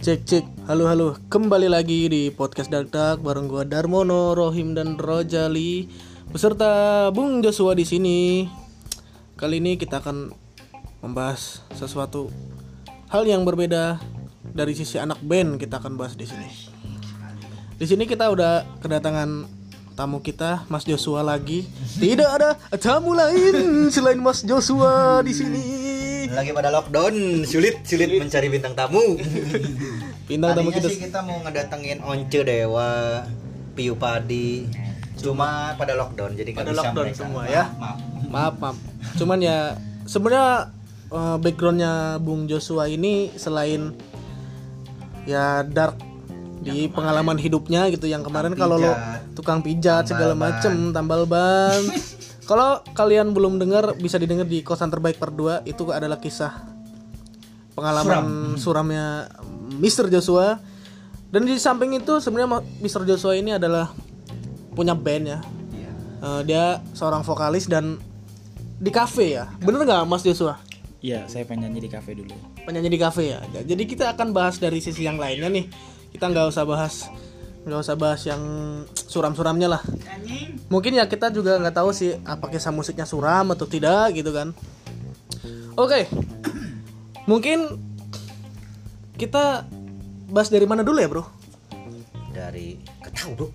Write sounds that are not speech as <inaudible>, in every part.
Cek cek, halo halo, kembali lagi di podcast Dak bareng gua Darmono, Rohim dan Rojali beserta Bung Joshua di sini. Kali ini kita akan membahas sesuatu hal yang berbeda dari sisi anak band kita akan bahas di sini. Di sini kita udah kedatangan tamu kita Mas Joshua lagi. Tidak ada tamu lain selain Mas Joshua di sini. lagi pada lockdown sulit sulit mencari bintang tamu Bintang tamu kita sih kita mau ngedatengin Once Dewa Piu Padi cuma pada lockdown jadi nggak Pada bisa lockdown mereka. semua ya. maaf maaf maaf cuman ya sebenarnya eh, backgroundnya Bung Joshua ini selain ya dark di pengalaman hidupnya gitu yang kemarin kalau lo tukang pijat segala tambal macem tambal ban <laughs> kalau kalian belum dengar bisa didengar di kosan terbaik per 2 itu adalah kisah pengalaman suramnya Mr. Joshua dan di samping itu sebenarnya Mr. Joshua ini adalah punya band ya Iya. Eh, dia seorang vokalis dan di kafe ya bener nggak Mas Joshua Iya, saya pengen nyanyi di kafe dulu. penyanyi di kafe ya jadi kita akan bahas dari sisi yang lainnya nih kita nggak usah bahas nggak usah bahas yang suram-suramnya lah. Mungkin ya kita juga nggak tahu sih apa kisah musiknya suram atau tidak gitu kan. Oke. Mungkin kita bahas dari mana dulu ya bro? Dari ketahu bro.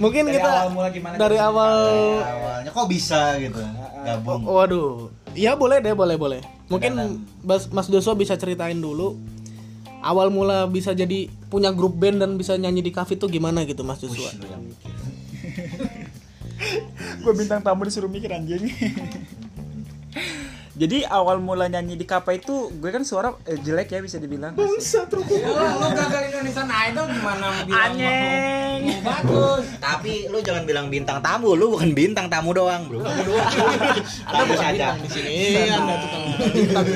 Mungkin Dari kita awal mula gimana dari awal awalnya. Kok bisa gitu? Gabung. Waduh, iya boleh deh, boleh boleh. Mungkin. Mas, Mas Joshua bisa ceritain dulu awal mula bisa jadi punya grup band dan bisa nyanyi di kafe tuh gimana gitu Mas Joshua? <laughs> Gue bintang tamu disuruh mikir anjing. <laughs> Jadi awal mula nyanyi di kafe itu gue kan suara eh, jelek ya bisa dibilang. Ruko. Ya, lo gagal Indonesian Idol gimana bilang Anjing. mau bagus tapi lu jangan bilang bintang tamu lu bukan bintang tamu doang bro Anda Lalu bukan saja bintang di sini. Anda tukang bintang.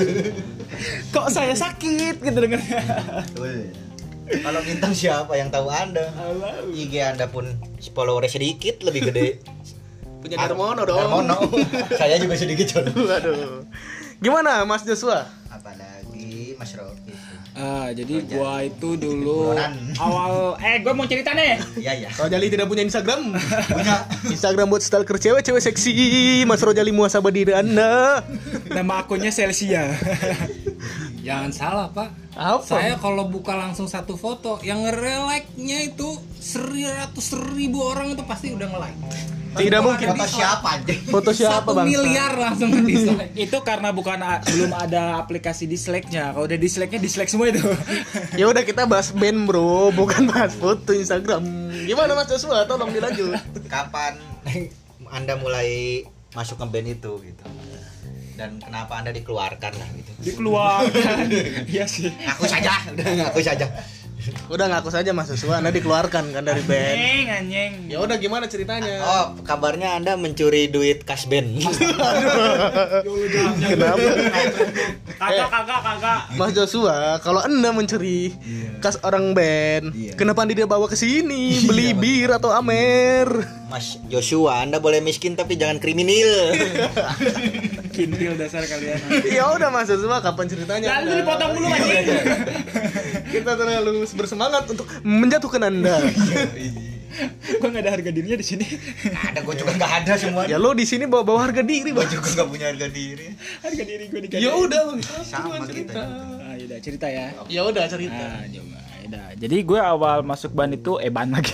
Kok saya sakit gitu dengarnya. Kalau bintang siapa yang tahu anda? IG anda pun followernya sedikit lebih gede. Punya Darmono dong. Darmono. <laughs> Saya juga sedikit John. Waduh. Gimana Mas Joshua? Apalagi Mas Rofi. Ah, jadi gua itu dulu awal eh gua mau cerita nih. Iya ya. Rojali tidak punya Instagram. Punya. Instagram buat stalker cewek, cewek seksi. Mas Rojali muasabah diri Anda. Nama akunnya Celsia. <laughs> jangan salah pak Apa? saya kalau buka langsung satu foto yang nge-like-nya itu seratus ribu orang itu pasti udah nge-like Tidak mungkin. Foto siapa aja? Foto siapa satu bang? miliar langsung <laughs> dislike itu karena bukan a- belum ada aplikasi dislike-nya. Kalau udah dislike-nya dislike semua itu. <laughs> Ya udah kita bahas band bro, bukan bahas foto Instagram. Gimana Mas Joshua? Tolong dilanjut. Kapan anda mulai masuk ke band itu gitu? Dan kenapa anda dikeluarkan lah gitu? Dikeluarkan. <laughs> Iya sih. Aku saja, udah ngaku saja. Udah ngaku saja Mas Joshua, Anda dikeluarkan kan dari band. Anjing, anjing. Ya udah gimana ceritanya? Oh, kabarnya anda mencuri duit kas band. <laughs> Kenapa? Kagak, kagak, kagak. Mas Joshua, kalau Anda mencuri kas orang band, Iya. kenapa Anda bawa ke sini beli bir atau amer? Mas Joshua, anda boleh miskin tapi jangan kriminal. <laughs> Kintil dasar kalian. <laughs> ya udah Mas Joshua, kapan ceritanya? Lalu Anda? dipotong dulu anjing. Kita terlalu bersemangat untuk menjatuhkan Anda. Gua nggak ada harga dirinya di sini. ada, gue juga nggak ada semua. ya lo di sini bawa bawa harga diri, Gue juga nggak punya harga diri. harga diri gue di Ya udah, Sama cerita. kita. Ah, yaudah cerita ya. Ya udah cerita. Nah, Yaudah. Jadi gue awal masuk band itu eh band lagi.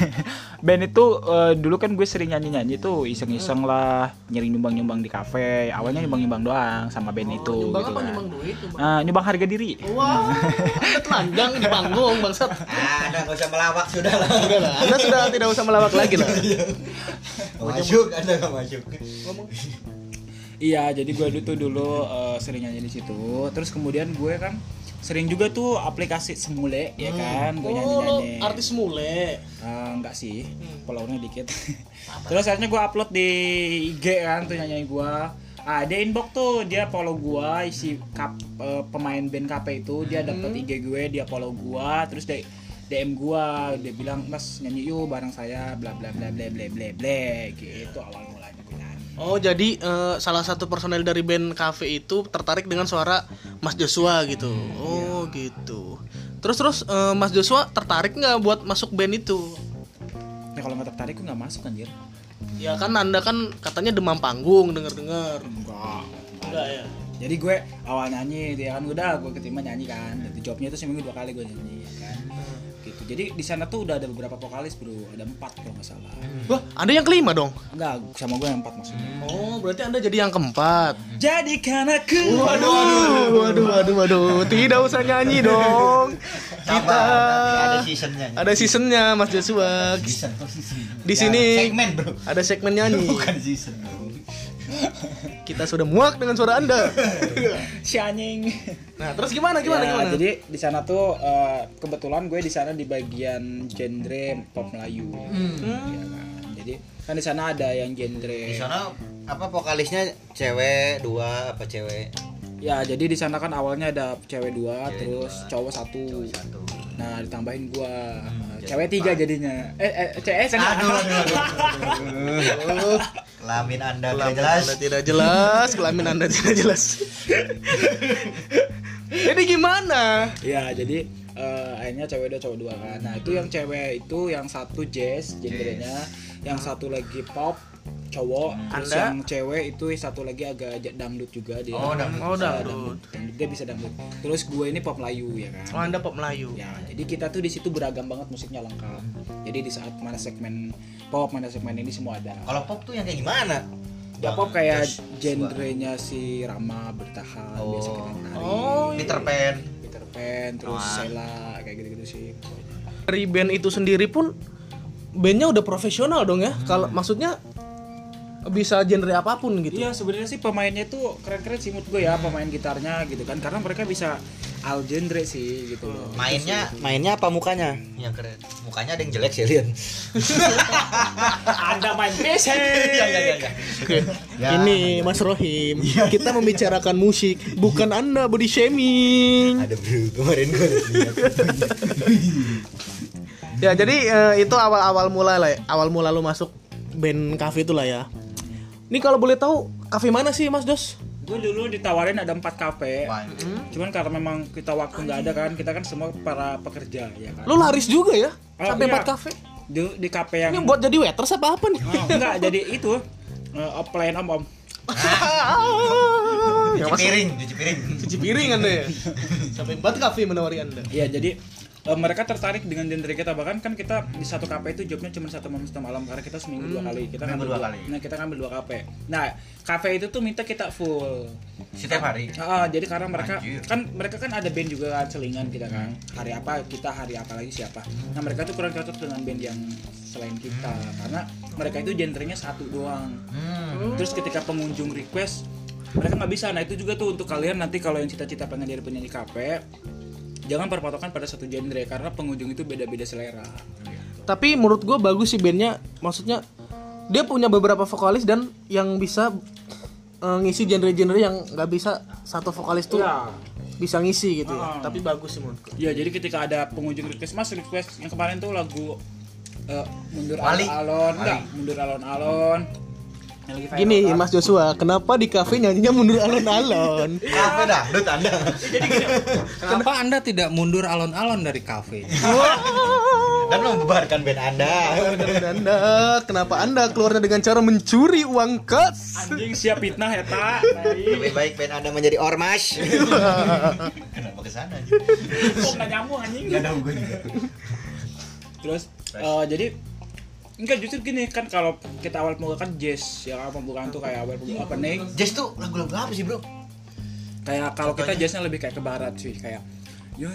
<laughs> band itu eh, dulu kan gue sering nyanyi-nyanyi tuh iseng-iseng lah, nyering nyumbang-nyumbang di kafe. Awalnya nyumbang-nyumbang doang sama band itu Nyumbang gitu apa kan. nyumbang duit? Nyumbang- Ah, nyumbang harga diri. Wah, Anda telanjang di panggung, bangsat. Ah, Anda nggak usah melawak sudah lah. Udah lah, Anda sudah tidak usah melawak lagi lah. <laughs> Masuk, anda nggak masuk. Iya, jadi gue dulu tuh dulu eh, sering nyanyi di situ. Terus kemudian gue kan sering juga tuh aplikasi semule ya kan, gue Oh, lo nyanyi-nyanyi. artis mule. Eh, enggak sih, followernya dikit. Terus akhirnya gue upload di IG kan tuh nyanyi gue. Ah, dia inbox tuh, dia follow gua isi kap, eh, pemain band KP itu, dia dapet IG gue, dia follow gua, terus dia DM gua, dia bilang, "Mas, nyanyi yuk bareng saya, bla bla bla bla bla bla bla." Gitu awal mulanya gue nyanyi. Oh jadi eh, salah satu personel dari band Cafe itu tertarik dengan suara Mas Joshua gitu. Oh gitu. Terus terus eh, Mas Joshua tertarik nggak buat masuk band itu? Ya kalau nggak tertarik gue nggak masuk anjir. Ya kan anda kan katanya demam panggung denger dengar. Enggak. Enggak ya. Jadi gue awal nyanyi, dia kan udah gue keterima nyanyi kan. Jadi jobnya itu seminggu dua kali gue nyanyi ya kan. Gitu. Jadi di sana tuh udah ada beberapa vokalis bro, ada empat kalau nggak salah. Wah anda yang kelima dong. Enggak, sama gue yang empat maksudnya. Oh berarti anda jadi yang keempat. Jadikan aku. Waduh, waduh, waduh, waduh. Tidak usah nyanyi dong. Kita ada seasonnya. ada seasonnya Mas Joshua. season season. Di sini segmen bro. ada segmen nyanyi. Bukan season bro. <laughs> Kita sudah muak dengan suara anda. <laughs> Si anjing. Nah terus gimana gimana Ya, gimana? Jadi di sana tuh eh, kebetulan gue di sana di bagian genre pop Melayu. Ya kan. Jadi kan di sana ada yang genre Di sana apa vokalisnya cewek dua apa cewek Ya, jadi di sana kan awalnya ada cewek dua, Cewek terus dua. cowok satu. satu. Nah, ditambahin gua. jadi cewek tiga jadinya. Eh, eh cewek saya nggak- Aduh, aduh, aduh, aduh. Kelamin anda tidak Kelamin jelas. Anda tidak jelas, kelamin Anda tidak jelas. <laughs> Jadi gimana? Ya, jadi eh, akhirnya cewek dua cowok dua kan. Nah, itu yang cewek itu yang satu jazz genrenya, yang satu lagi pop cowok, terus Anda? yang cewek itu satu lagi agak dangdut juga dia. Oh, dangdut. Oh, Bisa dangdut. Dangdut, Dia bisa dangdut. Terus gue ini pop Melayu ya kan. Oh Anda pop Melayu. Ya, jadi kita tuh di situ beragam banget musiknya lengkap. Jadi di saat mana segmen pop, mana segmen ini semua ada. Kalau pop tuh yang kayak gimana? Ya pop kayak genrenya si Rama bertahan, Oh. biasa kita nari. Oh, Peter Pan. Peter Pan, terus. Sheila, kayak gitu-gitu sih. Dari band itu sendiri pun bandnya udah profesional dong ya. Kalau maksudnya bisa genre apa pun gitu. Iya sebenarnya sih pemainnya itu keren-keren sih menurut gue ya pemain gitarnya gitu kan karena mereka bisa all genre sih gitu loh. Mainnya mainnya apa mukanya? Yang keren. Mukanya ada yang jelek sih lihat. <laughs> Anda main PC. <laughs> Iya iya iya. Oke. Ya. Ini Mas Rohim. Kita membicarakan musik, bukan Anda body shaming. Ada bro, kemarin gue. Ya, jadi eh, itu awal-awal mula lah, ya. awal mula lu masuk band cafe itu lah ya. Ini kalau boleh tahu cafe mana sih Mas Dos? Gue dulu ditawarin ada empat kafe. Wah, Cuman karena memang kita waktu nggak ada kan, kita kan semua para pekerja ya kan. Lu laris juga ya? Oh, Sampai iya. empat cafe. Di, di kafe yang Ini buat jadi waiters apa apa nih? Oh, enggak jadi itu uh, pelayan om om. Ya, <laughs> cuci piring, cuci piring. cuci piring Anda ya. <laughs> Sampai empat cafe menawari Anda. Iya jadi eh, mereka tertarik dengan genre kita. Bahkan kan kita di satu kafe itu jobnya cuma satu malam satu malam. Karena kita seminggu dua kali. Kita ngambil dua kali. nah kita ngambil dua kafe. Nah kafe itu tuh minta kita full. Setiap hari. Ah, jadi karena mereka Anjir. kan mereka kan ada band juga kan selingan kita kan. Hari apa kita hari apa lagi siapa. Nah mereka tuh kurang cocok dengan band yang selain kita. Karena mereka itu genrenya satu doang. Hmm. terus ketika pengunjung request mereka nggak bisa. Nah itu juga tuh untuk kalian nanti kalau yang cita-cita pengen jadi penyanyi kafe jangan berpatokan pada satu genre karena pengunjung itu beda-beda selera Tapi menurut gue bagus sih bandnya. Maksudnya dia punya beberapa vokalis dan yang bisa eh, ngisi genre-genre yang nggak bisa satu vokalis tuh Iya. bisa ngisi gitu ya. Ah. Tapi bagus sih menurut gue. ya jadi ketika ada pengunjung request mas request yang kemarin tuh lagu eh, mundur alon-alon enggak mundur alon-alon Gini kan. Mas Joshua, kenapa di kafe nyanyinya mundur alon-alon? <laughs> Kafe dangdut Anda. <laughs> Kenapa Anda tidak mundur alon-alon dari kafe? <laughs> Dan membubarkan band Anda. Anda, kenapa anda keluarnya dengan cara mencuri uang kas? anjing siap fitnah ya tak Lebih baik band Anda menjadi ormas. Kenapa ke sana? kok nggak nyambung anjing Enggak tahu gue juga. terus eh, jadi enggak justru gini kan kalau kita awal pembuka kan jazz ya kan pembukaan tuh kayak awal pembuka opening Jazz tuh lagu-lagu apa sih, Bro? kayak kalau kita jazznya lebih kayak ke barat sih kayak You.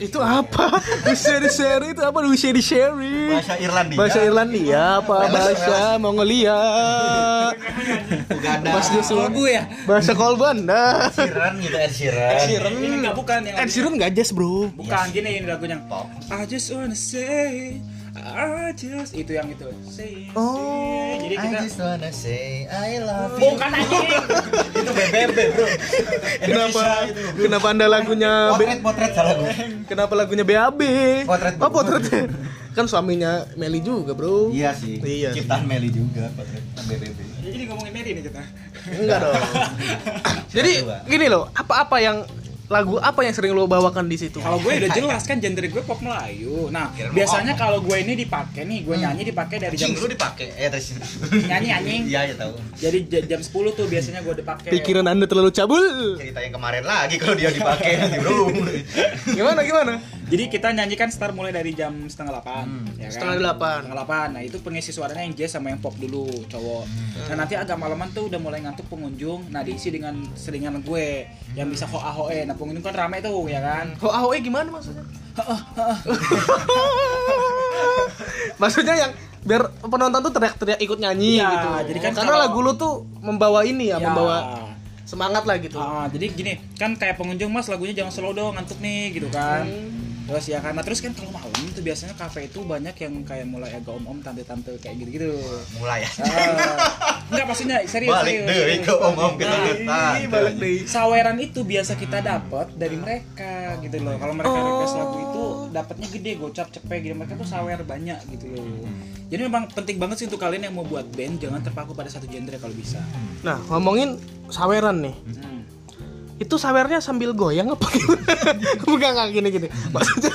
Itu apa? <laughs> Seri seri itu apa? Seri seri. Bahasa Irlandia. Bahasa Irlandia apa? Bahasa Mongolia. Uganda. Mas Joshua. Ya? Bahasa kolban dah. Sheeran gitu Ed Sheeran. ini enggak bukan yang Ed Sheeran nggak jazz bro. bukan gini ini lagunya Pop. I just wanna say I just itu yang itu say, Oh, say. jadi kita I just wanna say I love you. bukan anjing <laughs> itu BBB, Bro. Kenapa? Itu. Kenapa anda lagunya? B- Potret potret salah gue. kenapa lagunya BAB? Potret, Oh potret. kan suaminya Meli juga bro Iya sih. Iya. Ciptaan Meli juga potret BBB. Ya, jadi ngomongin Mary nih kita. enggak dong <laughs> jadi gini loh apa-apa yang lagu apa yang sering lo bawakan di situ Kalau gue udah jelas kan genre gue pop Melayu. Nah, Kirain mau biasanya kalau gue ini dipakai nih, gue nyanyi dipakai dari jam dulu dipakai. Eh terus. Nyanyi, anjing. <laughs> Iya ya tahu. jadi jam 10 tuh biasanya gue dipakai. pikiran anda terlalu cabul Cerita yang kemarin lagi kalau dia dipakai nanti bro. <laughs> gimana gimana Jadi kita nyanyikan start mulai dari jam setengah delapan, Hmm. ya kan? Setengah delapan. Setengah delapan. Nah itu pengisi suaranya yang jazz sama yang pop dulu, cowok. Hmm. Nah nanti agak malaman tuh udah mulai ngantuk pengunjung. Nah diisi dengan selingan gue yang bisa hoa hoe. Nah pengunjung kan rame tuh, ya kan? Oh, AOE gimana maksudnya? <laughs> maksudnya yang biar penonton tuh teriak-teriak ikut nyanyi Iya, gitu. jadi kan karena kalau- lagu lu tuh membawa ini ya, Ya. membawa semangat lah gitu. Ah, jadi gini, kan kayak pengunjung mas lagunya jangan slow dong, ngantuk nih gitu kan. Terus ya karena terus kan kalau malam itu biasanya kafe itu banyak yang kayak mulai agak om-om tante-tante kayak gitu-gitu. Mulai ya. Ah, enggak maksudnya <laughs> serius Balik serius. deh ke om-om kita Nah. Ih, balik deh. saweran itu biasa kita dapat dari mereka gitu loh. Kalau mereka request lagu itu dapatnya gede, gocap, cepet gitu. Mereka tuh sawer banyak gitu loh. Jadi memang penting banget sih untuk kalian yang mau buat band jangan terpaku pada satu genre kalau bisa. Nah, ngomongin saweran nih. Hmm. Itu sawernya sambil goyang apa? Bukan <laughs> nggak gini-gini. Maksudnya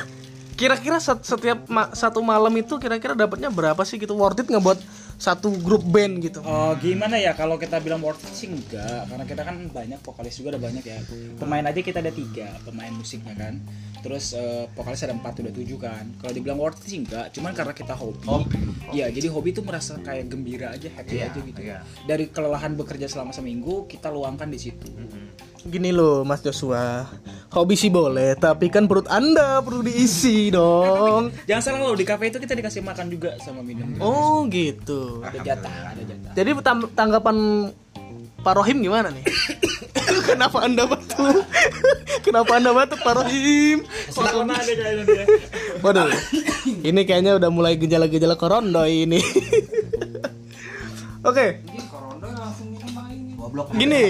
<coughs> kira-kira set- setiap satu malam itu kira-kira dapatnya berapa sih gitu worth it nggak buat satu grup band gitu. Oh, gimana ya? Kalau kita bilang worth it sih enggak karena kita kan banyak vokalis juga ada banyak ya. Pemain aja kita ada tiga pemain musiknya kan. Terus eh, vokalis ada empat udah tujuh kan. Kalau dibilang worth it sih enggak cuman karena kita hobi. Iya jadi hobi itu merasa kayak gembira aja happy Iya, aja gitu. iya. dari kelelahan bekerja selama seminggu kita luangkan di situ gini loh Mas Joshua. Hobi sih boleh tapi kan perut anda perlu diisi dong. <laughs> Jangan salah loh di kafe itu kita dikasih makan juga sama minum oh gitu. Ada jatah ada jatah. Jadi tanggapan Pak Rohim gimana nih? <coughs> Kenapa anda batuk <coughs> kenapa anda batuk Pak Rohim? Ada kayaknya dia. <coughs> Waduh, ini kayaknya udah mulai gejala-gejala korondo ini. Oke, Ini korondo langsung minum ini. Goblok. gini.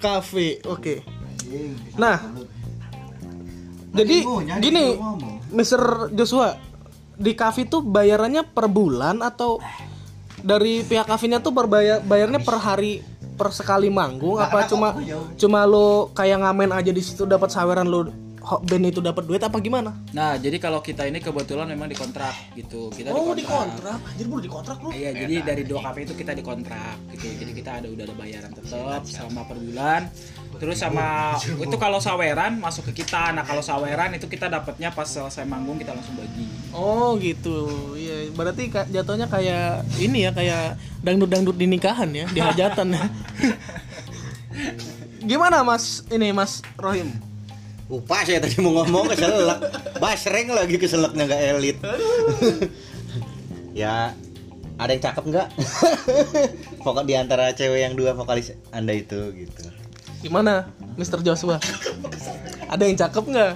Kafe, oke. Nah, jadi gini, Mr. Joshua, di kafe tuh bayarannya per bulan atau dari pihak kafenya tuh berbayar bayarnya per hari per sekali manggung apa cuma cuma lo kayak ngamen aja di situ dapat saweran lo band itu dapat duit apa gimana? nah jadi kalau kita ini kebetulan memang dikontrak gitu kita Oh, dikontrak dikontrak. Anjir, baru dikontrak lu. Iya, jadi dari dua kafe itu kita dikontrak gitu. Jadi kita ada udah ada bayaran tetap selama per bulan. Terus sama itu kalau saweran masuk ke kita. Nah, kalau saweran itu kita dapatnya pas selesai manggung kita langsung bagi. Oh gitu, iya. Berarti jatuhnya kayak ini ya, kayak dangdut-dangdut di nikahan ya, di hajatan ya. <laughs> Gimana Mas ini Mas Rohim? Lupa saya tadi mau ngomong keselak. Basreng lagi keselaknya nggak elit. ya ada yang cakep nggak? Pokok di antara cewek yang dua vokalis anda itu gitu. Gimana, Mr. Joshua? Ada yang cakep nggak?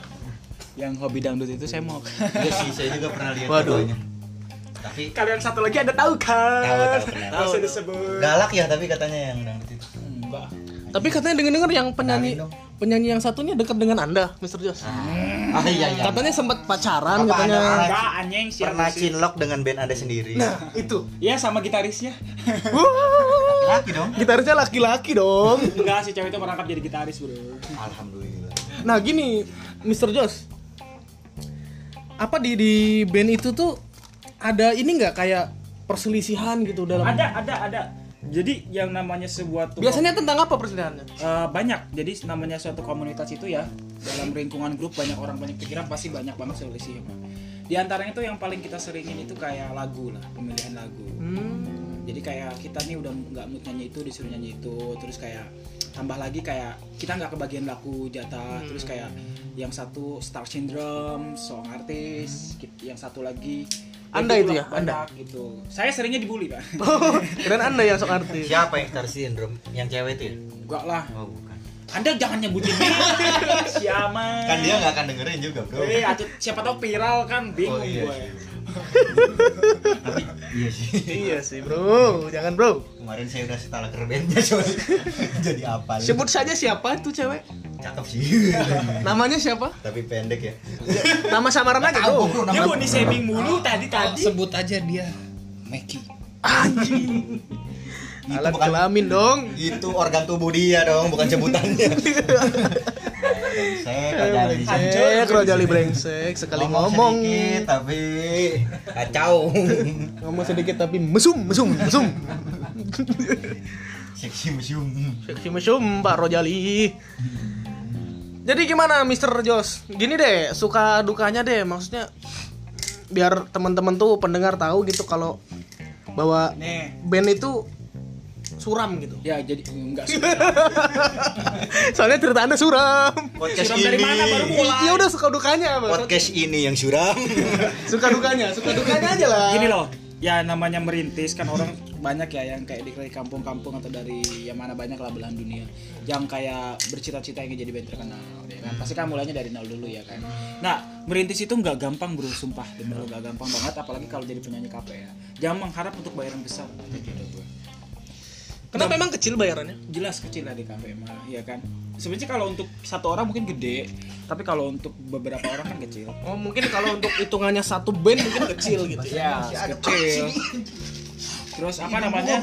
Yang hobi dangdut itu saya mau. Iya sih, saya juga pernah lihat Waduh. fotonya. Tapi Kalian satu lagi ada tahu kan? tahu tahu. Tahu disebut. Galak ya tapi katanya yang dangdut itu. Enggak. Tapi katanya dengar-dengar yang penyanyi Kenalin dong. Penyanyi yang satunya dekat dengan Anda, Mr. Jos. Ah iya iya. Katanya sempat pacaran Apa katanya. Enggak anjing siapa Pernah sih? cinlok dengan band anda sendiri. Nah, itu. Iya sama gitarisnya. Laki dong. Gitarisnya laki-laki dong. Enggak si cewek itu merangkap jadi gitaris, Bro. Alhamdulillah. Nah gini, Mr. Jos, apa di di band itu tuh ada ini nggak kayak perselisihan gitu dalam? Ada, ada, ada. Jadi yang namanya sebuah tuh Biasanya tentang apa perselisihannya? Eh, banyak jadi namanya suatu komunitas itu ya dalam lingkungan grup banyak orang banyak pikiran pasti banyak banget selisih di antaranya itu yang paling kita seringin itu kayak lagu lah pemilihan lagu Hmm. jadi kayak kita nih udah nggak mood nyanyi itu disuruh nyanyi itu terus kayak tambah lagi kayak kita nggak kebagian lagu jatah terus kayak yang satu star syndrome song artis yang satu lagi Anda itu ya? banyak gitu saya seringnya dibully pak <laughs> Keren anda yang sok artis. Siapa yang star syndrome? Yang cewek itu ya? enggak lah Oh bukan. anda jangan nyebutin <laughs> siapa Kan dia nggak akan dengerin juga bro. Eh, atuh, siapa tahu viral kan bingung Oh, iya gue. sih. Tapi iya sih. iya sih bro, jangan bro. Kemarin saya udah setelah kerbendnya coy. <laughs> Jadi apa? Sebut saja siapa tuh cewek? Cakep sih. <laughs> Namanya siapa? Tapi pendek ya. Nama samaran aja bro, Dia mau di shaming mulu tadi Kalau tadi. sebut aja dia Meki. Itu Alat bukan kelamin dong. itu organ tubuh dia dong, bukan sebutannya. <laughs> Brengsek, Rojali brengsek sekali ngomong. sedikit tapi kacau. Ngomong sedikit tapi mesum, mesum, mesum. Seksi museum. Seksi mesum Pak Rojali. Jadi gimana Mr. Jos? Gini deh, suka dukanya deh, maksudnya biar teman-teman tuh pendengar tahu gitu kalau bahwa Nih. band itu suram gitu. Ya jadi enggak sih. <laughs> Soalnya cerita Anda suram. Podcast Suram dari ini. mana baru mulai? Ya udah suka dukanya apa? Podcast ini yang suram. <laughs> Suka dukanya, suka dukanya aja lah. Gini loh, ya namanya merintis kan orang banyak ya yang kayak dari kampung-kampung atau dari yang mana banyak lah belahan dunia. Yang kayak bercita-cita ingin jadi band terkenal ya kan? Pasti kan mulainya dari nol dulu ya kan? Nah merintis itu nggak gampang bro sumpah. Demi lo nggak gampang banget apalagi kalau jadi penyanyi KP ya. Jangan mengharap untuk bayaran besar. gitu Kenapa emang kecil bayarannya? jelas kecil lah di kafe mah ya kan sebenarnya kalau untuk satu orang mungkin gede tapi kalau untuk beberapa orang kan kecil Oh mungkin kalau untuk hitungannya satu band mungkin kecil gitu ya. ya kecil terus apa namanya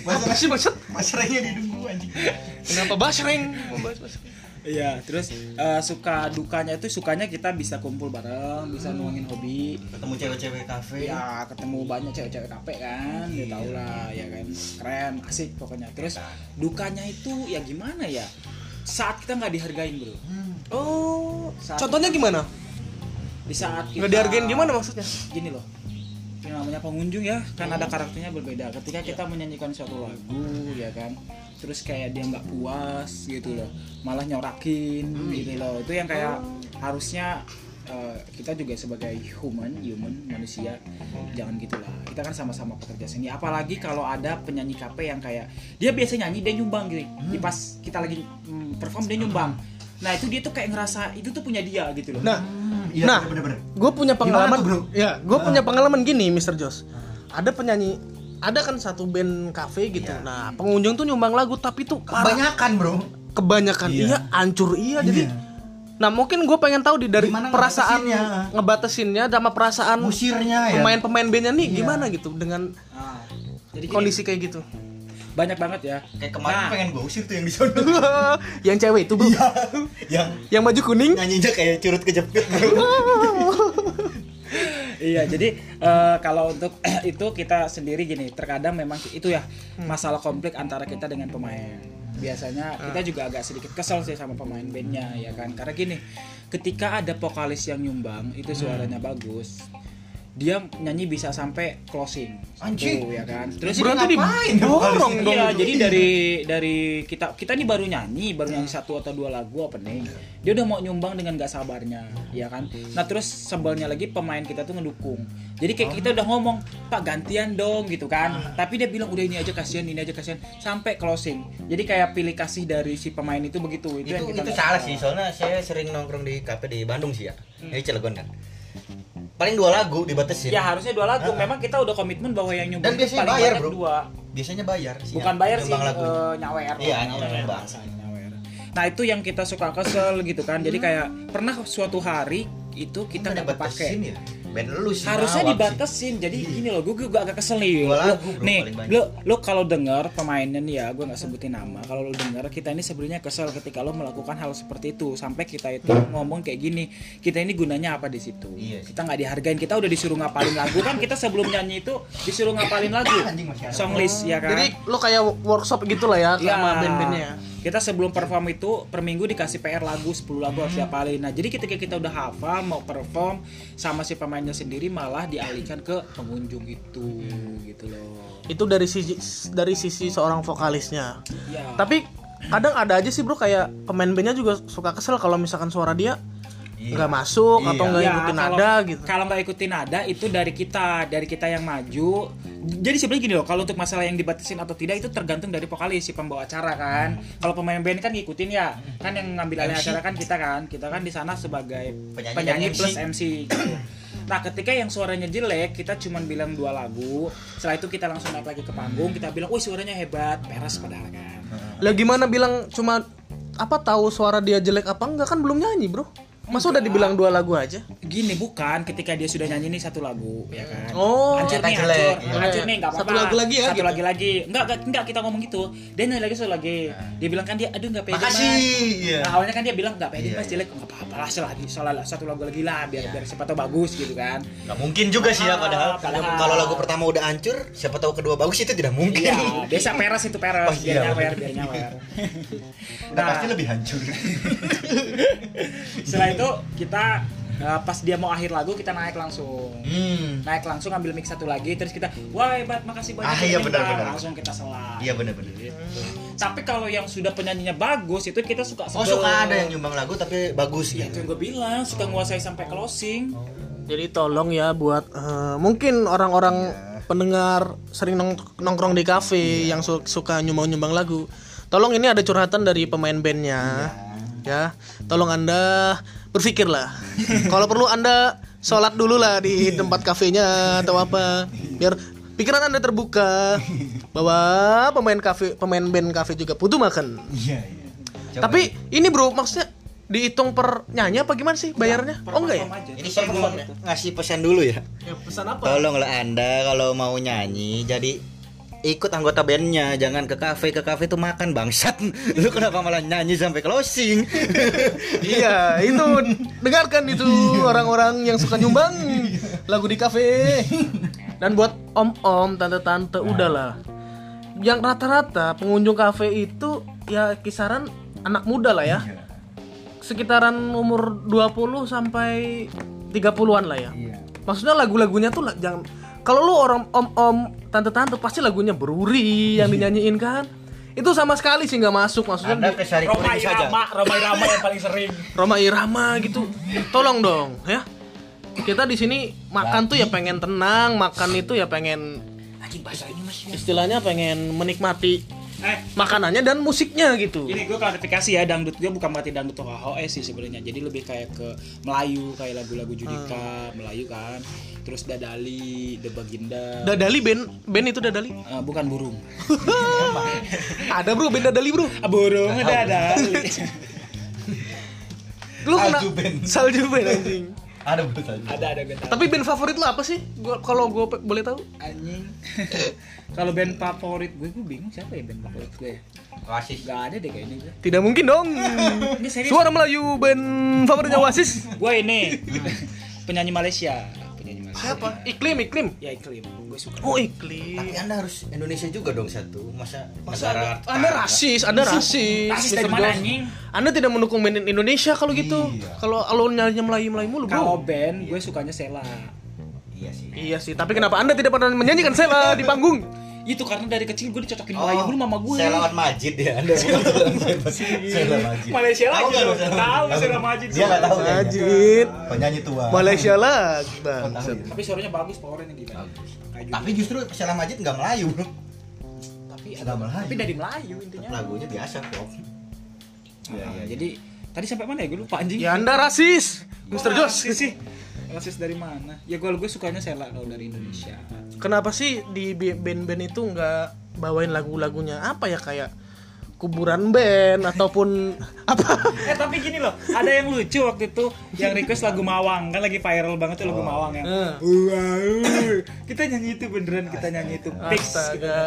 Apa sih maksud? Mas Rengnya didunggu anjing. Kenapa basreng? Membahas basreng. Iya, terus eh, suka dukanya itu sukanya kita bisa kumpul bareng, bisa nuangin hobi. Ketemu cewek-cewek kafe. Ya, ketemu banyak cewek-cewek kafe kan, ya tau lah, ya kan, keren, asik pokoknya. Terus dukanya itu ya gimana ya? Saat kita nggak dihargain bro, Oh, Saat- contohnya gimana? di saat kita Nggak dihargain gimana maksudnya? Gini loh, yang namanya pengunjung ya, kan ada karakternya berbeda. Ketika kita menyanyikan suatu lagu, ya kan, terus kayak dia nggak puas gitu loh, malah nyorakin gitu loh. Itu yang kayak harusnya eh, kita juga sebagai human, human manusia, jangan gitulah. Kita kan sama-sama pekerja seni. Apalagi kalau ada penyanyi KP yang kayak dia biasa nyanyi dia nyumbang gitu. Di pas kita lagi mm, perform dia nyumbang. Nah itu dia tuh kayak ngerasa itu tuh punya dia gitu loh. Nah, Iya, nah, bener-bener. gue punya pengalaman, tuh, bro? ya, gue punya pengalaman gini, Mr. Jos. Ada penyanyi, ada kan satu band cafe gitu. Iya. Nah, pengunjung tuh nyumbang lagu, tapi tuh. Kebanyakan, Bro. kebanyakan Iya. iya, hancur iya. Jadi, nah mungkin gue pengen tahu di dari Gimana perasaan ngebatasinnya? ngebatasinnya sama perasaan Musirnya ya. pemain-pemain bandnya nih Iya. gimana gitu dengan Nah, jadi gini, kondisi kayak gitu. banyak banget ya. Kayak kemarin Nah. pengen gue usir tuh yang di sana. <laughs> yang cewek itu, Bro. yang Yang baju kuning. nyanyinya kayak curut kejepit. <laughs> Iya, jadi eh, kalau untuk <clears throat> itu kita sendiri gini, terkadang memang itu ya masalah konflik antara kita dengan pemain. Biasanya kita juga agak sedikit kesel sih sama pemain bandnya ya kan, karena gini, ketika ada vokalis yang nyumbang itu suaranya bagus, dia nyanyi bisa sampai closing, Anjing. Ya kan. Terus Berarti ngapain didorong dong. Iya, jadi dari dari kita kita nih baru nyanyi, baru nyanyi satu atau dua lagu opening. Dia udah mau nyumbang dengan gak sabarnya, ya kan? Nah, terus sebelnya lagi pemain kita tuh ngedukung. Jadi kayak kita udah ngomong, "Pak, gantian dong." gitu kan. Tapi dia bilang, "Udah ini aja kasihan, ini aja kasihan." Sampai closing. Jadi kayak pilih kasih dari si pemain itu begitu. Itu, yang itu kita itu salah sih soalnya saya sering nongkrong di kafe di Bandung sih ya di Cilegon kan paling dua lagu dibatasin Ya harusnya dua lagu. Memang kita udah komitmen bahwa yang nyumbang Dan biasanya paling bayar, bro. dua. biasanya bayar sih bukan ya, bayar sih eh, nyawer. Iya, nyawer, nyawer, nah itu yang kita suka kesel gitu kan. Jadi kayak pernah suatu hari itu kita Nggak pakai ya band lu sih harusnya ngawak sih. dibatasin jadi gini loh gue gue agak kesel nih Lo- lagu, bro, nih lo lo kalau dengar pemainnya nih ya gue nggak sebutin nama. Kalau lo dengar kita ini sebenarnya kesel ketika lo melakukan hal seperti itu. Sampai kita itu ngomong kayak gini kita ini gunanya apa di situ? Iya kita nggak dihargain kita udah disuruh ngapalin lagu. Kan kita sebelum nyanyi itu disuruh ngapalin lagu. Song list ya kan? Jadi lo kayak workshop gitu lah ya. Iya. sama band-bandnya. Kita sebelum perform itu per minggu dikasih PR lagu 10 lagu harus diapalin. Nah, jadi ketika kita udah hafal mau perform sama si pemainnya sendiri malah dialihkan ke pengunjung itu gitu loh. Itu dari sisi dari sisi seorang vokalisnya. Ya. Tapi kadang ada aja sih bro kayak pemain bandnya juga suka kesel kalau misalkan suara dia Iya. nggak masuk Iya. atau nggak Ya, ikutin kalau- nada gitu. Kalau nggak ikutin nada itu dari kita, dari kita yang maju. Jadi sebenarnya gini loh, kalau untuk masalah yang dibatasin atau tidak itu tergantung dari vokalis si pembawa acara kan. Kalau pemain band kan ngikutin ya, kan yang ngambil alih acara kan kita kan, kita kan di sana sebagai Penyanyi penyanyi, plus MC. MC gitu. Nah, ketika yang suaranya jelek, kita cuman bilang dua lagu. Setelah itu kita langsung naik lagi ke panggung, kita bilang, "Wih, suaranya hebat." Peres padahal kan. Lah gimana bilang cuma apa tahu suara dia jelek apa enggak kan belum nyanyi, Bro. Masa udah dibilang dua lagu aja? Gini bukan ketika dia sudah nyanyi nih satu lagu ya kan. Oh, hancur nih, ternyata jelek. hancur, hancur nih, nggak apa-apa. Satu lagu lagi ya, Satu gitu. lagi lagi. Enggak, enggak, enggak kita ngomong gitu. Dia nyanyi lagi satu lagi. Dia bilang kan dia, aduh nggak pede Makasih, mas. iya. Nah, awalnya kan dia bilang nggak pede Iya, mas iya. jelek. Nggak apa-apa lah, salah lagi, salah lah. Satu lagu lagi lah, biar biar siapa tahu bagus gitu kan. Nggak mungkin juga sih ya padahal. Padahal. Kalau lagu pertama udah hancur, siapa tahu kedua bagus itu tidak mungkin. Iya, biasa peres itu peres, Oh, biar iya. nyawer, biar nyawer. Udah pasti lebih hancur. setelah itu kita uh, pas dia mau akhir lagu kita naik langsung. Hmm. naik langsung ambil mic satu lagi terus kita wah hebat makasih banyak Ah, udah iya, minta." benar-benar. langsung kita selah Iya benar-benar. tapi kalau yang sudah penyanyinya bagus itu kita suka Oh sebel. suka ada yang nyumbang lagu tapi bagus ya itu gitu. yang gue bilang suka nguasai sampai closing Jadi tolong ya buat eh, mungkin orang-orang pendengar sering nong- nongkrong di kafe yang su- suka nyumbang-nyumbang lagu. Tolong ini ada curhatan dari pemain bandnya. Ya, tolong anda berpikirlah. Kalau perlu anda sholat dulu lah di tempat kafenya atau apa, biar pikiran anda terbuka bahwa pemain kafe, pemain band kafe juga butuh makan. Iya iya. Tapi ini bro, maksudnya dihitung per nyanyi apa gimana sih bayarnya? Oh enggak ya? Aja. ini saya mau ngasih pesan dulu ya. Ya pesan apa? Tolonglah anda kalau mau nyanyi jadi ikut anggota bandnya jangan ke kafe ke kafe tuh makan bangsat <laughs> lu kenapa malah nyanyi sampai closing <laughs> iya, itu dengarkan itu <laughs> orang-orang yang suka nyumbang lagu di kafe. Dan buat om-om, tante-tante udahlah. Yang rata-rata pengunjung kafe itu ya kisaran anak muda lah ya. Sekitaran umur 20 sampai 30-an lah ya. Maksudnya lagu-lagunya tuh lah, jangan kalau lu orang om-om, tante-tante pasti lagunya beruri yang dinyanyiin kan. Itu sama sekali sih nggak masuk maksudnya anda di- Roma Kuning saja Irama Roma Irama yang paling sering Roma Irama gitu. Tolong dong, ya. Kita di sini makan tuh ya pengen tenang, makan itu ya pengen anjing bahasa ini masih istilahnya pengen menikmati eh makanannya dan musiknya gitu. ini gue klarifikasi ya dangdut gue bukan berarti dangdut HOE sih sebenarnya jadi lebih kayak ke Melayu kayak lagu-lagu Judika Melayu kan terus Dadali The Baginda Dadali band band itu Dadali. Eh, bukan burung <laughs> Ada bro band Dadali bro. Ah, burung Dadali Lu kena Salju band. salju band anjing. Ada betul ada ada band Tapi band favorit lu apa sih? Gua kalau gue boleh tahu. anjing. <laughs> Kalau band favorit gue gue bingung siapa ya band favorit gue ya. Oasis Gak ada deh kayaknya gue Tidak mungkin dong. <laughs> Ini serius. Suara Melayu band favoritnya Oasis. gue ini. Penyanyi Malaysia Siapa? Iklim, iklim. ya iklim gue suka Oh, iklim. tapi anda harus Indonesia juga dong satu masa, Masa negara Anda, anda rasis, Anda rasis. Rasis dari mana, anjing? Anda tidak mendukung band Indonesia kalau gitu. Iya. Kalau lo nyarinya Melayu Melayu mulu, kalau Bro. band gue sukanya Sela iya sih Iya sih, tapi kenapa Anda tidak pernah menyanyikan Sela di panggung? <laughs> itu karena dari kecil gue dicocokin Melayu dulu mama gue saya lawan Majid ya <laughs> anda saya lawan Majid Malaysia Tahu lagi. Sheila? Tahu Sheila Majid. dia nggak tahu. Majid. penyanyi tua Malaysia lagi, Bang. Oh, tahu ya? tapi suaranya bagus powernya Bagus. Kayak tapi gitu. justru Sheila Majid nggak Melayu tapi Nggak Melayu. tapi dari Melayu intinya lagunya biasa kok Iya, iya. jadi tadi sampai mana ya gue lupa anjing Ya Anda rasis, Josh. rasis sih rasis dari mana? Ya gue gue sukanya Sela kalau dari Indonesia. Kenapa sih di band-band itu nggak bawain lagu-lagunya? Apa ya kayak kuburan band ataupun apa? eh tapi gini loh ada yang lucu waktu itu yang request lagu Mawang. Kan lagi viral banget tuh lagu Mawang yang Eh. wow kita nyanyi itu beneran kita nyanyi itu fix gitu. Astaga.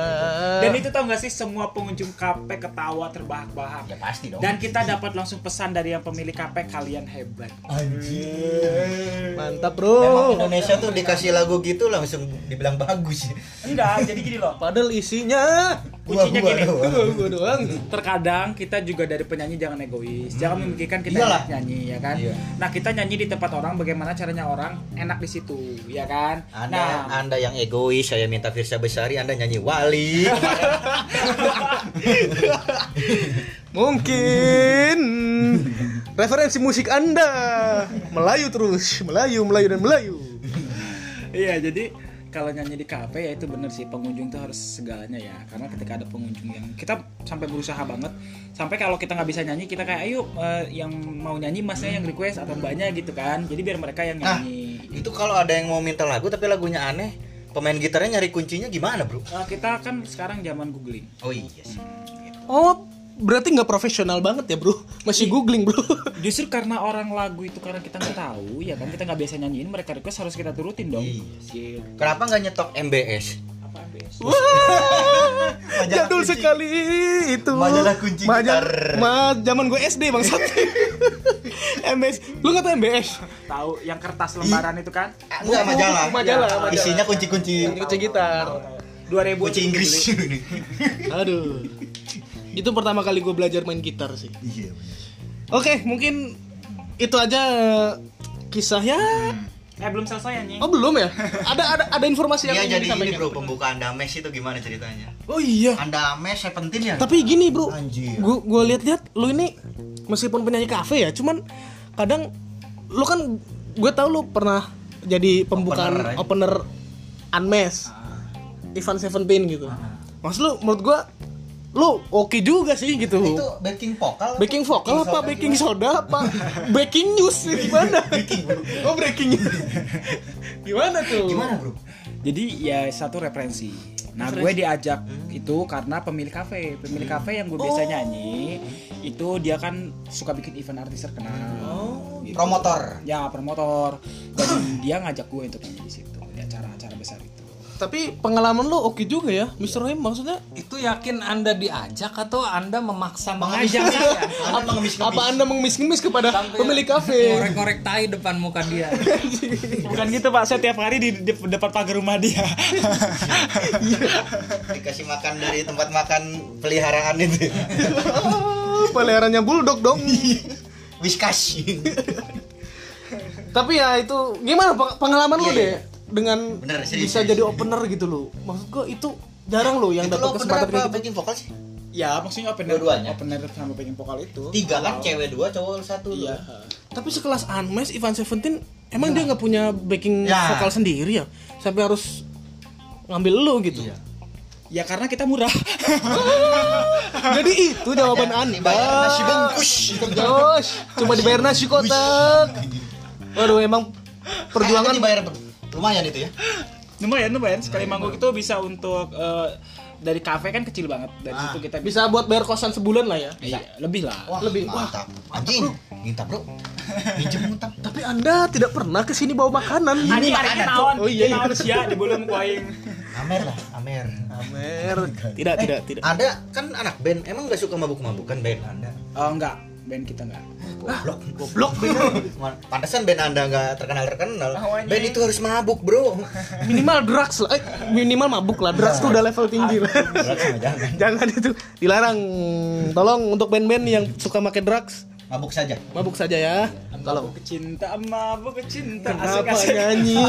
dan itu tau gak sih semua pengunjung KP ketawa terbahak-bahak. Ya pasti dong. Dan kita dapat langsung pesan dari yang pemilik KP kalian hebat. Anjir Mantap, Emang Bro. Indonesia tuh dikasih lagu gitu langsung dibilang bagus. Enggak jadi gini loh. Padahal isinya kuncinya Gua- gini. <laughs> gua doang. terkadang kita juga dari penyanyi jangan egois. Jangan memikirkan kita Iyalah. nyanyi ya kan? Iya. nah kita nyanyi di tempat orang bagaimana caranya orang enak di situ ya kan? Anda nah. Anda yang egois saya minta Firsa Besari anda nyanyi Wali. <laughs> Mungkin referensi musik Anda. Melayu terus, Melayu, Melayu dan Melayu. <laughs> Iya, jadi kalau nyanyi di kafe ya itu bener sih pengunjung tuh harus segalanya ya. Karena ketika ada pengunjung yang kita sampai berusaha banget sampai kalau kita nggak bisa nyanyi kita kayak ayo eh, yang mau nyanyi masnya yang request atau mbaknya gitu kan. Jadi biar mereka yang Nah, nyanyi. Itu kalau ada yang mau minta lagu tapi lagunya aneh, pemain gitarnya nyari kuncinya gimana, Bro? Eh, kita kan sekarang zaman googling. Oh iya sih. Oh, berarti nggak profesional banget ya, Bro? Masih googling, Bro. <laughs> justru karena orang lagu itu karena kita nggak tahu ya kan kita nggak biasa nyanyiin mereka request harus kita turutin dong Iya. Kenapa nggak nyetok MBS? apa MBS Wah, <laughs> jadul kunci. sekali itu. Majalah kunci Majalah- gitar. Ma, zaman gue SD bangsat. <laughs> MBS. Lu nggak tahu MBS? tahu yang kertas lembaran itu kan Ah, Enggak majalah. Majalah, majalah. Isinya kunci-kunci Kunci gitar. 2000 kunci Inggris. Aduh. Itu pertama kali gue belajar main gitar sih. Iya. Oke, mungkin itu aja kisahnya. eh belum selesai anjing Oh belum ya? Ada ada ada informasi yang Iya ingin jadi ini bro pembukaan Dames itu gimana ceritanya? Oh iya. Andames Seventeen ya? Tapi gini bro, Anjir. gue gue lihat-lihat lu ini meskipun penyanyi kafe ya, cuman kadang lu kan gue tahu lu pernah jadi pembukaan Opener, opener, ya? Unmesh, Ivan Seventeen gitu. Maksud lu menurut gue lu oke juga sih gitu. Itu backing vokal. Baking vokal apa baking soda apa baking news gimana? <laughs> oh breaking news. <laughs> gimana tuh? Gimana bro? jadi ya satu referensi nah gue diajak itu karena pemilik kafe pemilik kafe yang gue biasa nyanyi itu dia kan suka bikin event artis terkenal gitu. Promotor. ya promotor dan dia ngajak gue untuk nyanyi di situ Tapi pengalaman lu oke juga ya, Mr. Rahim maksudnya Itu yakin Anda diajak atau Anda memaksa Mengajak saya? <laughs> Anda mengemis-ngemis. apa anda mengemis-ngemis kepada pemilik kafe? Ngorek-ngorek tai depan muka dia. <laughs> bukan gitu pak saya tiap hari di, di depan pagar rumah dia <laughs> Dikasih makan dari tempat makan peliharaan itu. Oh, Peliharannya bulldog dong. Whiskas. Tapi ya itu gimana peng- pengalaman lu Iya, deh iya. Dengan Bener, serius, bisa serius. jadi opener gitu loh. Maksud gua itu jarang loh yang Itu dapat lo kesempatan apa kayak gitu. backing vokal sih? ya maksudnya opener Dua-duanya? opener sama backing vokal itu Tiga kan cewek dua cowok satu. iya Tapi sekelas Unmesh Ivan Seventeen emang dia nggak punya backing Ya. vokal sendiri ya? Sampai harus ngambil lu gitu. Iya. ya karena kita murah <laughs> Jadi itu jawaban Anda. Nasi bungkus. Cuma dibayar nasi kotak. Waduh emang perjuangan Eh, dibayar lumayan itu ya. lumayan lumayan sekali manggung itu bisa untuk eh, dari kafe kan kecil banget dari Ah. situ kita bisa buat bayar kosan sebulan lah ya. iya lebih lah Wah, Lebih. mantap. Anjing, minta bro. Pinjem <laughs> utang. Tapi Anda tidak pernah ke sini bawa makanan. Ani makanan, naon? Oh, iya, naon sia di belum ku aing. Amer lah, Amer. Amer. Tidak, tidak, tidak. Ada kan anak band, emang gak suka mabuk-mabukan band Anda? Oh enggak, band kita enggak. Goblok, goblok band. Pantesan band Anda nggak terkenal-terkenal. Awalnya. Band itu harus mabuk, Bro. Minimal drugs lah. Eh, minimal mabuk lah. Drugs tuh udah level tinggi lah. Jangan. Jangan itu dilarang. Tolong untuk band-band yang suka pakai drugs, Mabuk saja. mabuk saja ya. Mabuk kecinta, mabuk kecinta. Kenapa Asik-asik. nyanyi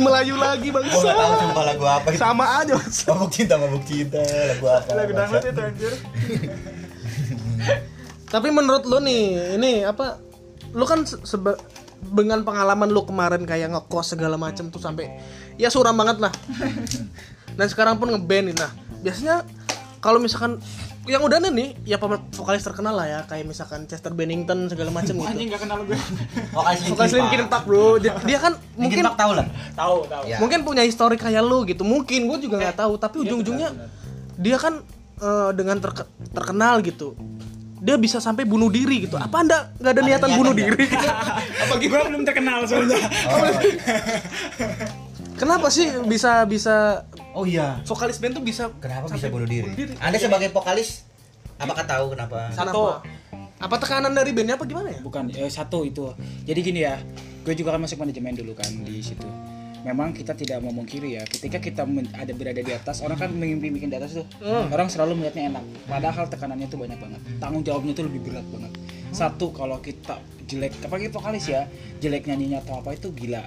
Melayu lagi Gua nggak tahu bangsa? sumpah lagu apa itu. Sama aja bangsa. Mabuk cinta, mabuk cinta, lagu apa? Lagu dangdut itu anjir. <laughs> Tapi menurut lu nih, ini apa? Lu kan se- seba- dengan pengalaman lu kemarin kayak ngekos segala macem tuh sampai ya suram banget lah. <laughs> Dan sekarang pun ngeband nih. Nah, biasanya kalau misalkan yang udah nih ya vokalis terkenal lah ya kayak misalkan Chester Bennington segala macem gitu. Anjing enggak kenal gue. Vokalis Vokalis Linkin Park bro, dia <laughs> kan Mungkin mungkin Park tahu lah. Tahu, tahu. Ya. mungkin punya histori kayak lu gitu mungkin gue juga nggak tahu tapi ujung-ujungnya dia kan eh, dengan terke- terkenal gitu dia bisa sampai bunuh diri gitu apa anda nggak ada niatan bunuh nggak? diri <laughs> Apa gue belum terkenal soalnya. kenapa sih bisa bisa Oh iya. vokalis band tuh bisa Kenapa sampai bisa bunuh diri? Anda sebagai vokalis apakah tahu kenapa? Kenapa? apa tekanan dari bandnya apa gimana ya Bukan, eh, satu itu. Jadi gini ya, gue juga kan masuk manajemen dulu kan di situ. Memang kita tidak mau mengkiri ya, ketika kita ada berada di atas, orang kan mimpi bikin di atas tuh, orang selalu melihatnya enak. Padahal tekanannya tuh banyak banget, tanggung jawabnya tuh lebih berat banget. Satu kalau kita jelek, apalagi vokalis ya, jelek nyanyinya atau apa itu gila.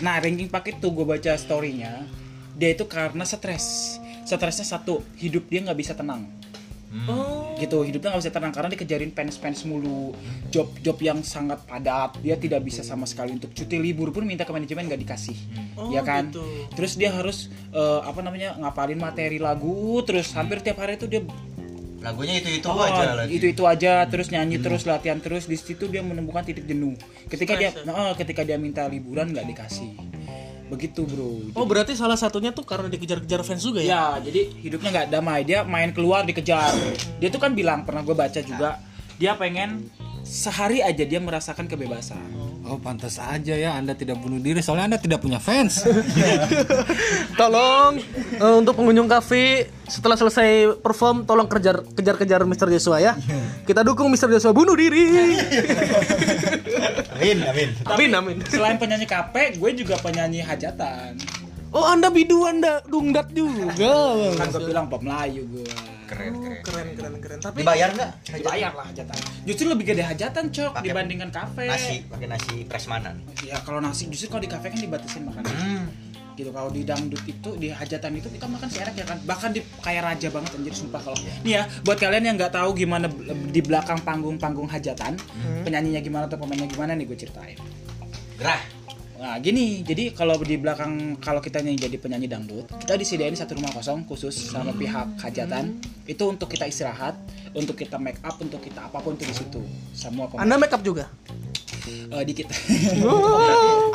Nah ranking paket tuh gue baca storynya, dia itu karena stres. Stresnya satu, hidup dia nggak bisa tenang oh gitu hidupnya nggak bisa tenang karena dikejarin pens-pens mulu. Job-job yang sangat padat dia tidak bisa sama sekali untuk cuti libur pun minta ke manajemen nggak dikasih. Oh, ya kan? gitu. terus dia harus eh, apa namanya ngapalin materi lagu terus hampir tiap hari itu dia lagunya itu itu Oh, aja lagi itu itu aja terus nyanyi terus latihan terus di situ dia menemukan titik jenuh. Ketika dia nah, ketika dia minta liburan nggak dikasih begitu bro. Oh berarti salah satunya tuh karena dikejar-kejar fans juga ya? ya jadi hidupnya nggak damai. Dia main keluar dikejar. Dia tuh kan bilang pernah gue baca juga dia pengen sehari aja dia merasakan kebebasan Oh pantas aja ya Anda tidak bunuh diri soalnya Anda tidak punya fans. <laughs> Tolong eh, untuk pengunjung kafe setelah selesai perform tolong kejar kejar-kejar Mr. Joshua ya. <laughs> Kita dukung Mr. Joshua bunuh diri. <laughs> amin amin amin amin. selain penyanyi kape gue juga penyanyi hajatan Oh Anda bidu Anda dungdat juga. kan gue bilang pop Melayu gue keren keren Keren keren. keren. Tapi dibayar nggak? dibayar lah hajatan justru lebih gede hajatan cok Pakai dibandingkan kafe. nasi pakai nasi prasmanan. Ya kalau nasi justru kalau di kafe kan dibatasin makanan gitu kalau di dangdut itu di hajatan itu kita makan seenak ya kan. Bahkan di kayak raja banget anjir sumpah kalau. Nih ya buat kalian yang nggak tahu gimana di belakang panggung-panggung hajatan penyanyinya gimana atau pemainnya gimana nih gue ceritain. Gerah Nah gini, jadi kalau di belakang kalau kita nih jadi penyanyi dangdut, kita disediain satu rumah kosong khusus sama pihak hajatan. Itu untuk kita istirahat, untuk kita make up, untuk kita apa pun tuh di situ. Semua pemain Anda make up juga. Eh, dikit.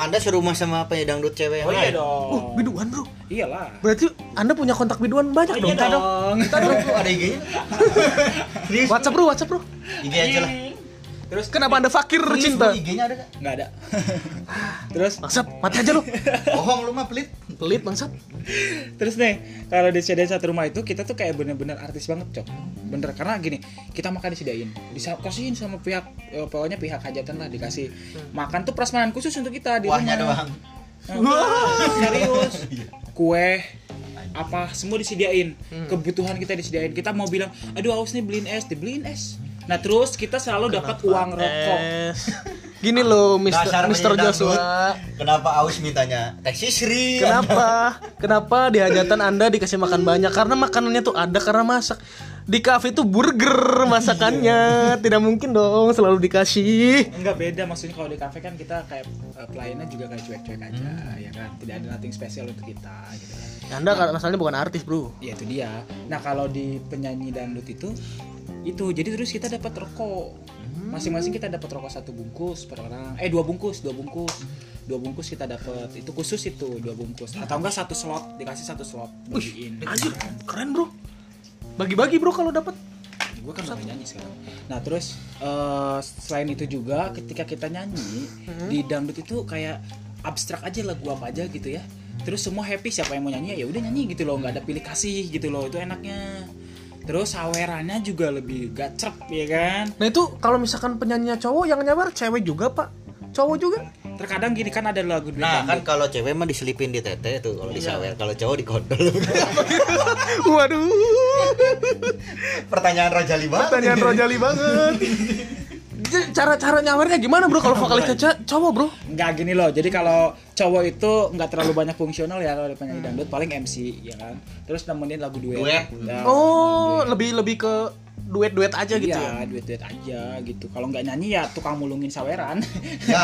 anda serumah sama penyanyi dangdut cewek yang oh iya lain dong. Oh biduan bro. Iyalah. Berarti Anda punya kontak biduan banyak dong. Iya dong. kita dong tuh ada IG-nya <laughs> WhatsApp bro, WhatsApp bro. IG aja lah Terus Kenapa Anda fakir Serius, cinta? IG-nya ada nggak? Nggak ada. <laughs> Terus Bangsat, mati aja lu. <laughs> bohong lu mah pelit. Pelit bangsat. terus nih kalau disediain satu rumah itu kita tuh kayak bener-bener artis banget cok. Bener karena gini kita makan disediain. Dikasihin sama pihak eh, pokoknya pihak hajatan lah dikasih. Makan tuh prasmanan khusus untuk kita di kuahnya rumah doang. Nah, serius. <laughs> Kue apa semua disediain. Kebutuhan kita disediain. Kita mau bilang aduh haus nih beliin es. Dibeliin es nah terus kita selalu dapat uang rokok. <laughs> Gini loh, Dasar dangdut. Joshua. kenapa Aus mintanya taksi Sri Kenapa? <laughs> Kenapa di hajatan Anda dikasih makan banyak? Karena makanannya tuh ada karena masak. Di kafe itu burger masakannya. Tidak mungkin dong selalu dikasih. enggak beda maksudnya kalau di kafe kan kita kayak eh, pelayannya juga kayak cuek-cuek aja ya kan tidak ada nothing spesial untuk kita gitu kan Anda kan masalahnya bukan artis, Bro. ya itu dia nah kalau di penyanyi dangdut itu itu jadi terus kita dapat rokok. Masing-masing kita dapat rokok satu bungkus per orang. Eh dua bungkus dua bungkus. Dua bungkus kita dapat. Itu khusus itu dua bungkus. Atau enggak satu slot dikasih satu slot bagiin. Anjir, keren, Bro. Bagi-bagi, Bro, kalau dapat. gue kan udah nyanyi sekarang. Nah terus eh, selain itu juga ketika kita nyanyi di dangdut itu kayak abstrak aja lagu apa aja gitu ya. Terus semua happy siapa yang mau nyanyi ya udah nyanyi gitu loh. Nggak ada pilih kasih gitu loh itu enaknya terus sawerannya juga lebih gacrep ya kan Nah, itu kalau misalkan penyanyinya cowok yang nyawer cewek juga, Pak. Cowok juga. terkadang gini kan ada lagu duet Nah kan kalau cewek mah diselipin di tete tuh kalau disawer, kalau cowok dikodol. <laughs> Waduh. Pertanyaan Rajali banget. Pertanyaan rojali banget. <laughs> Cara-cara nyawernya gimana, Bro? Kalau vokalisnya ce- cowok, Bro? nggak gini loh jadi kalau cowok itu nggak terlalu banyak fungsional ya kalau di penyanyi dangdut paling MC ya kan terus nemenin lagu duet, Duet. Ya, Oh, lebih lebih ke duet-duet aja gitu ya. Iya, duet-duet aja gitu. Kalau nggak nyanyi ya tukang mulungin saweran. Ya.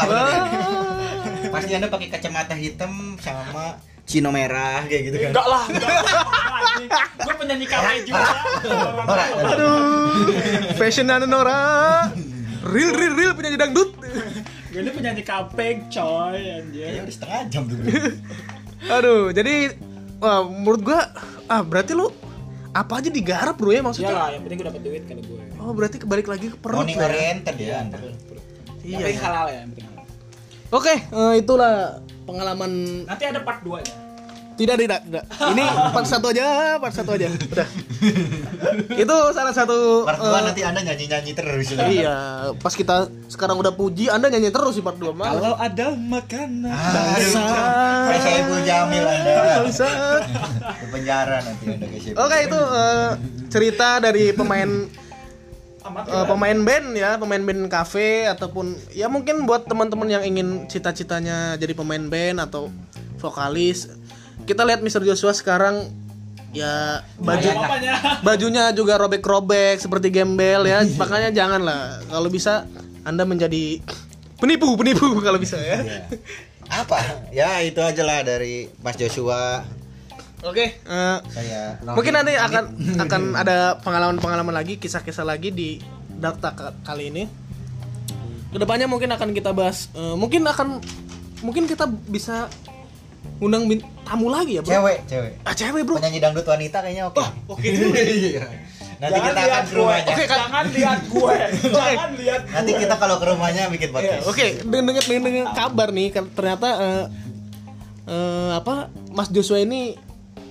<laughs> Pasti Anda pakai kacamata hitam sama cino merah kayak gitu kan. enggak lah, enggak. Gue penyanyi kafe juga. Aduh. Fashion Nora. Real real real penyanyi dangdut. <laughs> Gue ini penyanyi kafe coy anjir. Kayaknya udah setengah jam tuh. <laughs> Aduh, jadi wah, menurut gua ah berarti lu apa aja digarap bro ya Ya maksudnya? lah, yang penting gue dapet duit kalau gue. Oh berarti kebalik lagi ke perut Money lah ya. oriented ya. Yang Iya. penting halal ya, yang penting halal. Oke, eh, itulah pengalaman Nanti ada part 2 ya. Tidak tidak tidak. Ini part satu aja, part satu aja. Udah. Itu salah satu Part 2 eh, nanti Anda nyanyi-nyanyi terus. Iya, pas kita sekarang udah puji, Anda nyanyi terus di part 2 mah. Kalau ada makanan. Bangsa. Kayak saya Ibu Jamil Anda. Ke penjara nanti Anda. Oke, itu eh, cerita dari pemain Amat eh, pemain band ya, pemain band cafe ataupun ya mungkin buat teman-teman yang ingin cita-citanya jadi pemain band atau vokalis. Kita lihat Mr. Joshua sekarang ya baju bajunya juga robek-robek seperti gembel ya. Makanya janganlah kalau bisa Anda menjadi penipu, penipu <laughs> kalau bisa ya. Apa? Ya itu aja lah dari Mas Joshua. Oke, eh, Saya mungkin nanti akan akan ada pengalaman-pengalaman lagi, kisah-kisah lagi di ka- kali ini. Ke depannya mungkin akan kita bahas, eh, mungkin akan mungkin kita bisa undang bin- tamu lagi ya, bro. cewek, cewek. Ah, cewek, bro. Penyanyi dangdut wanita kayaknya oke. Oke dulu. <laughs> Iya. Nanti kita akan ke rumahnya. Oke, kan. Jangan lihat gue. <laughs> Jangan lihat Nanti kita kalau ke rumahnya bikin Iya, podcast. Oke, dengan dengan dengan kabar nih kan ternyata eh, eh, apa Mas Joshua ini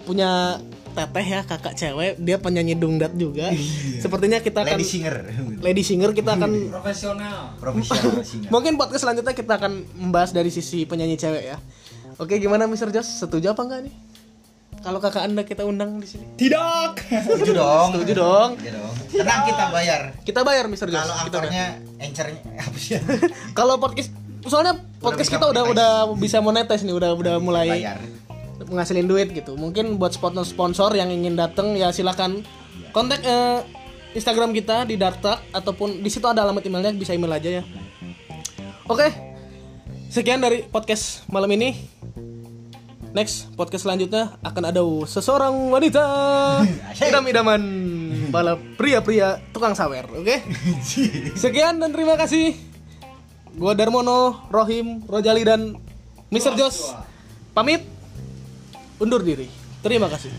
punya teteh ya kakak cewek dia penyanyi dangdut juga. Sepertinya kita akan Lady singer. <laughs> lady singer kita akan Profesional. Profesional singer. mungkin podcast selanjutnya kita akan membahas dari sisi penyanyi cewek ya. Oke, gimana Mr. Josh? Setuju apa enggak nih? Kalau kakak anda kita undang di sini. Tidak. Setuju dong. Setuju dong. Setuju dong. Tenang kita bayar. Kita bayar Mr. Josh. Kalau aktornya encernya <laughs> apa sih? Kalau podcast soalnya podcast kita udah udah bisa monetize nih, udah udah mulai bayar. ngasilin duit gitu. Mungkin buat sponsor sponsor yang ingin datang ya silakan kontak eh, Instagram kita di Dartak ataupun di situ ada alamat emailnya bisa email aja ya. Oke. Sekian dari podcast malam ini. Next podcast selanjutnya akan ada seseorang wanita <laughs> idam-idaman bala pria-pria tukang sawer, oke? <laughs> Sekian dan terima kasih. Gua Darmono, Rohim, Rojali dan Mr. Jos pamit undur diri. Terima kasih.